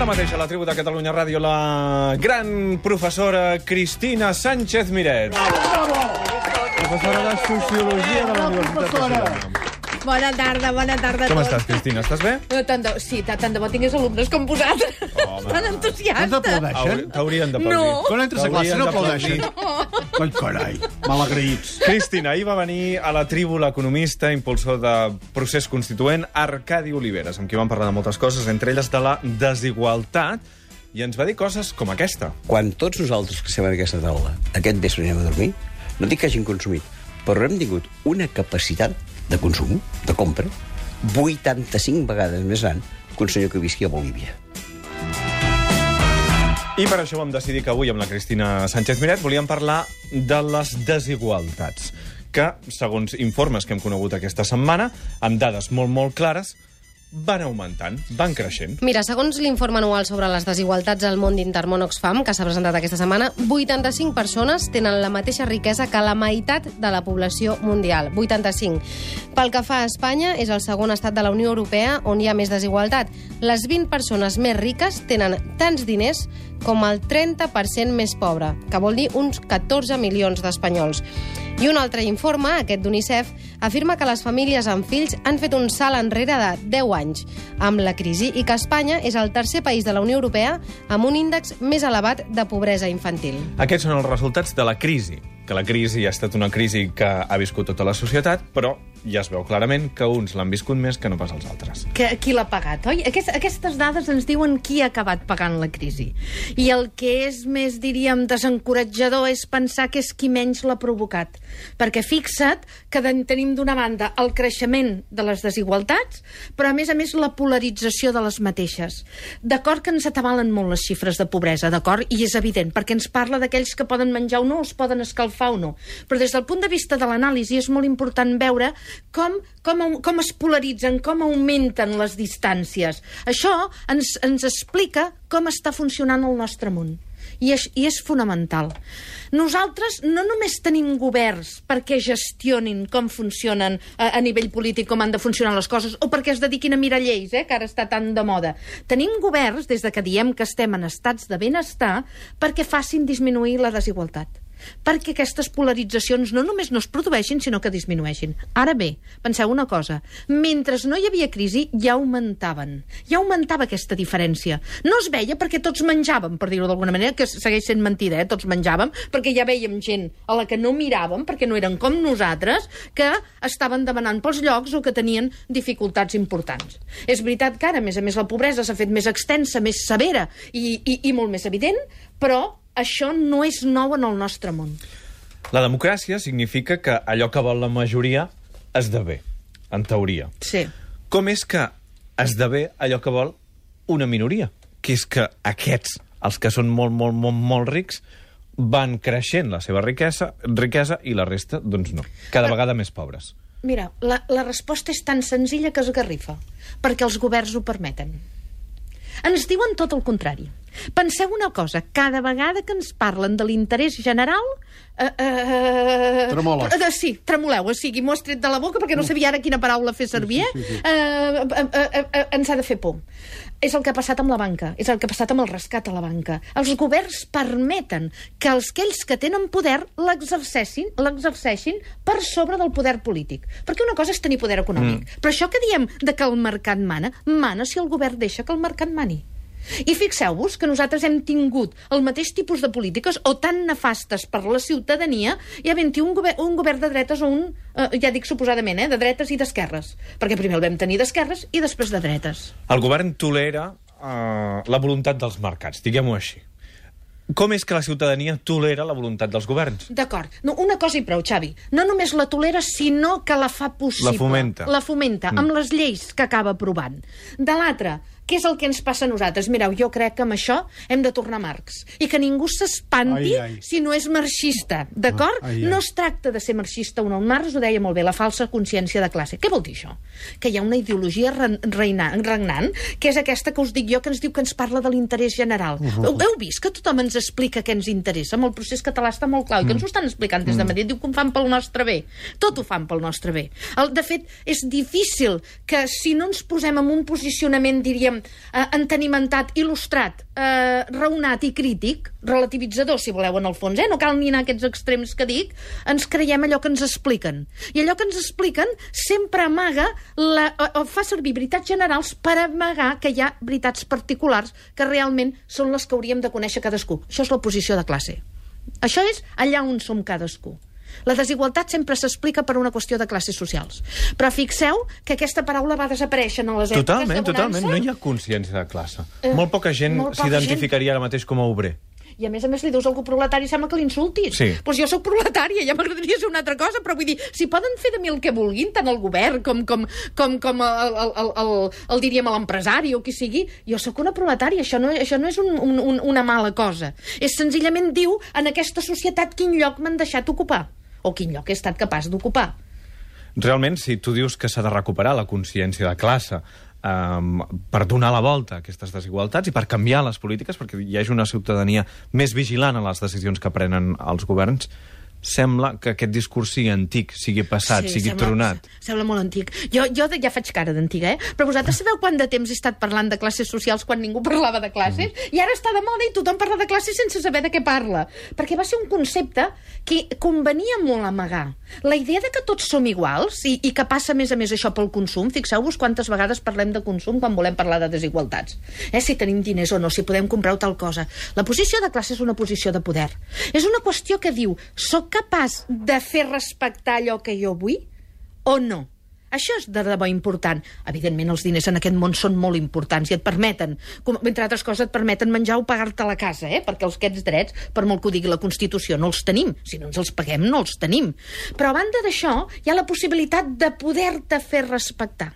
Ara mateix a la tribu de Catalunya Ràdio la gran professora Cristina Sánchez Miret. Professora de Sociologia de la Universitat de Girona. Bona tarda, bona tarda a Com tots. estàs, Cristina? Estàs bé? Eh, Tant de, sí, tant, tant de bo tingués alumnes com vosaltres. Home. Tan Ens entusiastes. aplaudeixen? Hauri- T'haurien d'aplaudir. No. Quan entres a classe no aplaudeixen. Coi, carai, malagraïts. Cristina, ahir va venir a la tribu l'economista, impulsor de procés constituent, Arcadi Oliveres, amb qui vam parlar de moltes coses, entre elles de la desigualtat, i ens va dir coses com aquesta. quan tots nosaltres que estem en aquesta taula aquest vespre anem a dormir, no dic que hagin consumit, però hem tingut una capacitat de consum, de compra, 85 vegades més gran que un senyor que visqui a Bolívia. I per això vam decidir que avui amb la Cristina Sánchez Miret volíem parlar de les desigualtats, que, segons informes que hem conegut aquesta setmana, amb dades molt, molt clares, van augmentant, van creixent. Mira, segons l'informe anual sobre les desigualtats al món d'Intermón Oxfam, que s'ha presentat aquesta setmana, 85 persones tenen la mateixa riquesa que la meitat de la població mundial. 85. Pel que fa a Espanya, és el segon estat de la Unió Europea on hi ha més desigualtat. Les 20 persones més riques tenen tants diners com el 30% més pobre, que vol dir uns 14 milions d'espanyols. I un altre informe, aquest d'UNICEF, afirma que les famílies amb fills han fet un salt enrere de 10 anys amb la crisi i que Espanya és el tercer país de la Unió Europea amb un índex més elevat de pobresa infantil. Aquests són els resultats de la crisi, que la crisi ha estat una crisi que ha viscut tota la societat, però ja es veu clarament que uns l'han viscut més que no pas els altres. Que, qui l'ha pagat, oi? Aquest, aquestes dades ens diuen qui ha acabat pagant la crisi. I el que és més, diríem, desencoratjador és pensar que és qui menys l'ha provocat. Perquè fixa't que tenim d'una banda el creixement de les desigualtats, però a més a més la polarització de les mateixes. D'acord que ens atabalen molt les xifres de pobresa, d'acord? I és evident, perquè ens parla d'aquells que poden menjar o no, es poden escalfar o no. Però des del punt de vista de l'anàlisi és molt important veure com, com, com es polaritzen, com augmenten les distàncies. Això ens, ens explica com està funcionant el nostre món. I és, I és fonamental. Nosaltres no només tenim governs perquè gestionin com funcionen a, a nivell polític, com han de funcionar les coses, o perquè es dediquin a mirar lleis, eh, que ara està tan de moda. Tenim governs, des de que diem que estem en estats de benestar, perquè facin disminuir la desigualtat perquè aquestes polaritzacions no només no es produeixin, sinó que disminueixin. Ara bé, penseu una cosa, mentre no hi havia crisi, ja augmentaven. Ja augmentava aquesta diferència. No es veia perquè tots menjàvem, per dir-ho d'alguna manera, que segueix sent mentida, eh? tots menjàvem, perquè ja veiem gent a la que no miràvem, perquè no eren com nosaltres, que estaven demanant pels llocs o que tenien dificultats importants. És veritat que ara, a més a més, la pobresa s'ha fet més extensa, més severa i, i, i molt més evident, però això no és nou en el nostre món. La democràcia significa que allò que vol la majoria esdevé, en teoria. Sí. Com és que esdevé allò que vol una minoria? Que és que aquests, els que són molt, molt, molt, molt rics, van creixent la seva riquesa, riquesa i la resta, doncs no. Cada vegada més pobres. Mira, la, la resposta és tan senzilla que es garrifa, perquè els governs ho permeten. Ens diuen tot el contrari. Penseu una cosa, cada vegada que ens parlen de l'interès general... Eh, eh, Tremoles. Eh, sí, tremoleu, o sigui, m'ho has tret de la boca perquè no sabia ara quina paraula fer servir, eh? Eh, eh, eh, eh, ens ha de fer por. És el que ha passat amb la banca, és el que ha passat amb el rescat a la banca. Els governs permeten que els aquells que tenen poder l'exerceixin l'exerceixin per sobre del poder polític. Perquè una cosa és tenir poder econòmic, mm. però això que diem de que el mercat mana, mana si el govern deixa que el mercat mani. I fixeu-vos que nosaltres hem tingut el mateix tipus de polítiques o tan nefastes per la ciutadania i havent-hi un, gover un govern de dretes o un, eh, ja dic suposadament, eh, de dretes i d'esquerres. Perquè primer el vam tenir d'esquerres i després de dretes. El govern tolera eh, la voluntat dels mercats, diguem-ho així. Com és que la ciutadania tolera la voluntat dels governs? D'acord. No, una cosa i prou, Xavi. No només la tolera, sinó que la fa possible. La fomenta. La fomenta, mm. amb les lleis que acaba aprovant. De l'altra, què és el que ens passa a nosaltres? Mireu, jo crec que amb això hem de tornar a Marx. I que ningú s'espanti si no és marxista, d'acord? Ai. No es tracta de ser marxista o no. Marx ho deia molt bé, la falsa consciència de classe. Què vol dir això? Que hi ha una ideologia re- reinant, regnant, que és aquesta que us dic jo, que ens diu que ens parla de l'interès general. Uh -huh. Heu vist que tothom ens explica què ens interessa? Amb el procés català està molt clar, mm. que ens ho estan explicant des de Madrid, diu que ho fan pel nostre bé. Tot ho fan pel nostre bé. El, de fet, és difícil que si no ens posem en un posicionament, diríem, eh, entenimentat, il·lustrat, eh, raonat i crític, relativitzador, si voleu, en el fons, eh? no cal ni anar a aquests extrems que dic, ens creiem allò que ens expliquen. I allò que ens expliquen sempre amaga, la, o, o fa servir veritats generals per amagar que hi ha veritats particulars que realment són les que hauríem de conèixer cadascú. Això és l'oposició de classe. Això és allà on som cadascú. La desigualtat sempre s'explica per una qüestió de classes socials. Però fixeu que aquesta paraula va desaparèixer en les èpoques Totalment, de bonança. totalment. No hi ha consciència de classe. Eh, molt poca gent s'identificaria ara mateix com a obrer. I a més a més li dius algú proletari sembla que l'insultis. Sí. Doncs jo sóc proletària, ja m'agradaria ser una altra cosa, però vull dir, si poden fer de mi el que vulguin, tant el govern com, com, com, com el, el, el, el, el diríem l'empresari o qui sigui, jo sóc una proletària, això no, això no és un, un, un, una mala cosa. És senzillament diu en aquesta societat quin lloc m'han deixat ocupar o quin lloc he estat capaç d'ocupar. Realment, si tu dius que s'ha de recuperar la consciència de classe um, per donar la volta a aquestes desigualtats i per canviar les polítiques, perquè hi hagi una ciutadania més vigilant a les decisions que prenen els governs, sembla que aquest discurs sigui antic, sigui passat, sí, sigui sembla, tronat. Sembla molt antic. Jo, jo ja faig cara d'antiga, eh? Però vosaltres sabeu quant de temps he estat parlant de classes socials quan ningú parlava de classes? Mm. I ara està de moda i tothom parla de classes sense saber de què parla. Perquè va ser un concepte que convenia molt amagar. La idea de que tots som iguals i, i que passa, a més a més, això pel consum. Fixeu-vos quantes vegades parlem de consum quan volem parlar de desigualtats. Eh? Si tenim diners o no, si podem comprar tal cosa. La posició de classe és una posició de poder. És una qüestió que diu, capaç de fer respectar allò que jo vull o no? Això és de debò important. Evidentment, els diners en aquest món són molt importants i et permeten, com, entre altres coses, et permeten menjar o pagar-te la casa, eh? perquè els aquests drets, per molt que ho digui la Constitució, no els tenim. Si no ens els paguem, no els tenim. Però a banda d'això, hi ha la possibilitat de poder-te fer respectar.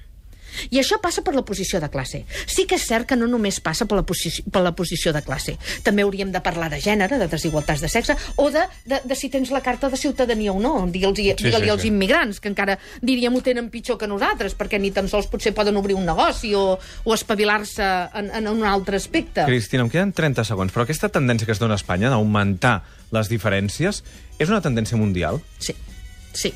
I això passa per la posició de classe. Sí que és cert que no només passa per la, posició, per la posició de classe. També hauríem de parlar de gènere, de desigualtats de sexe, o de, de, de si tens la carta de ciutadania o no. Digue-los Sí, digue sí, als sí. immigrants, que encara, diríem, ho tenen pitjor que nosaltres, perquè ni tan sols potser poden obrir un negoci o, o espavilar-se en, en un altre aspecte. Cristina, em queden 30 segons, però aquesta tendència que es dona a Espanya d'augmentar les diferències és una tendència mundial? Sí, sí.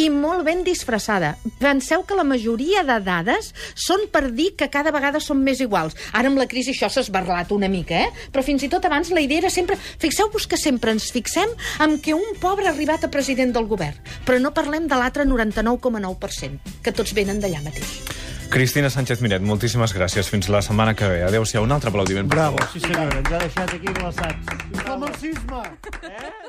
I molt ben disfressada. Penseu que la majoria de dades són per dir que cada vegada som més iguals. Ara amb la crisi això s'ha esbarlat una mica, eh? Però fins i tot abans la idea era sempre... Fixeu-vos que sempre ens fixem en que un pobre ha arribat a president del govern, però no parlem de l'altre 99,9%, que tots venen d'allà mateix. Cristina Sánchez Miret, moltíssimes gràcies. Fins la setmana que ve. Adéu-siau. Un altre aplaudiment. Bravo, sí senyor, ens ha deixat aquí glaçats. És el marxisme! Eh?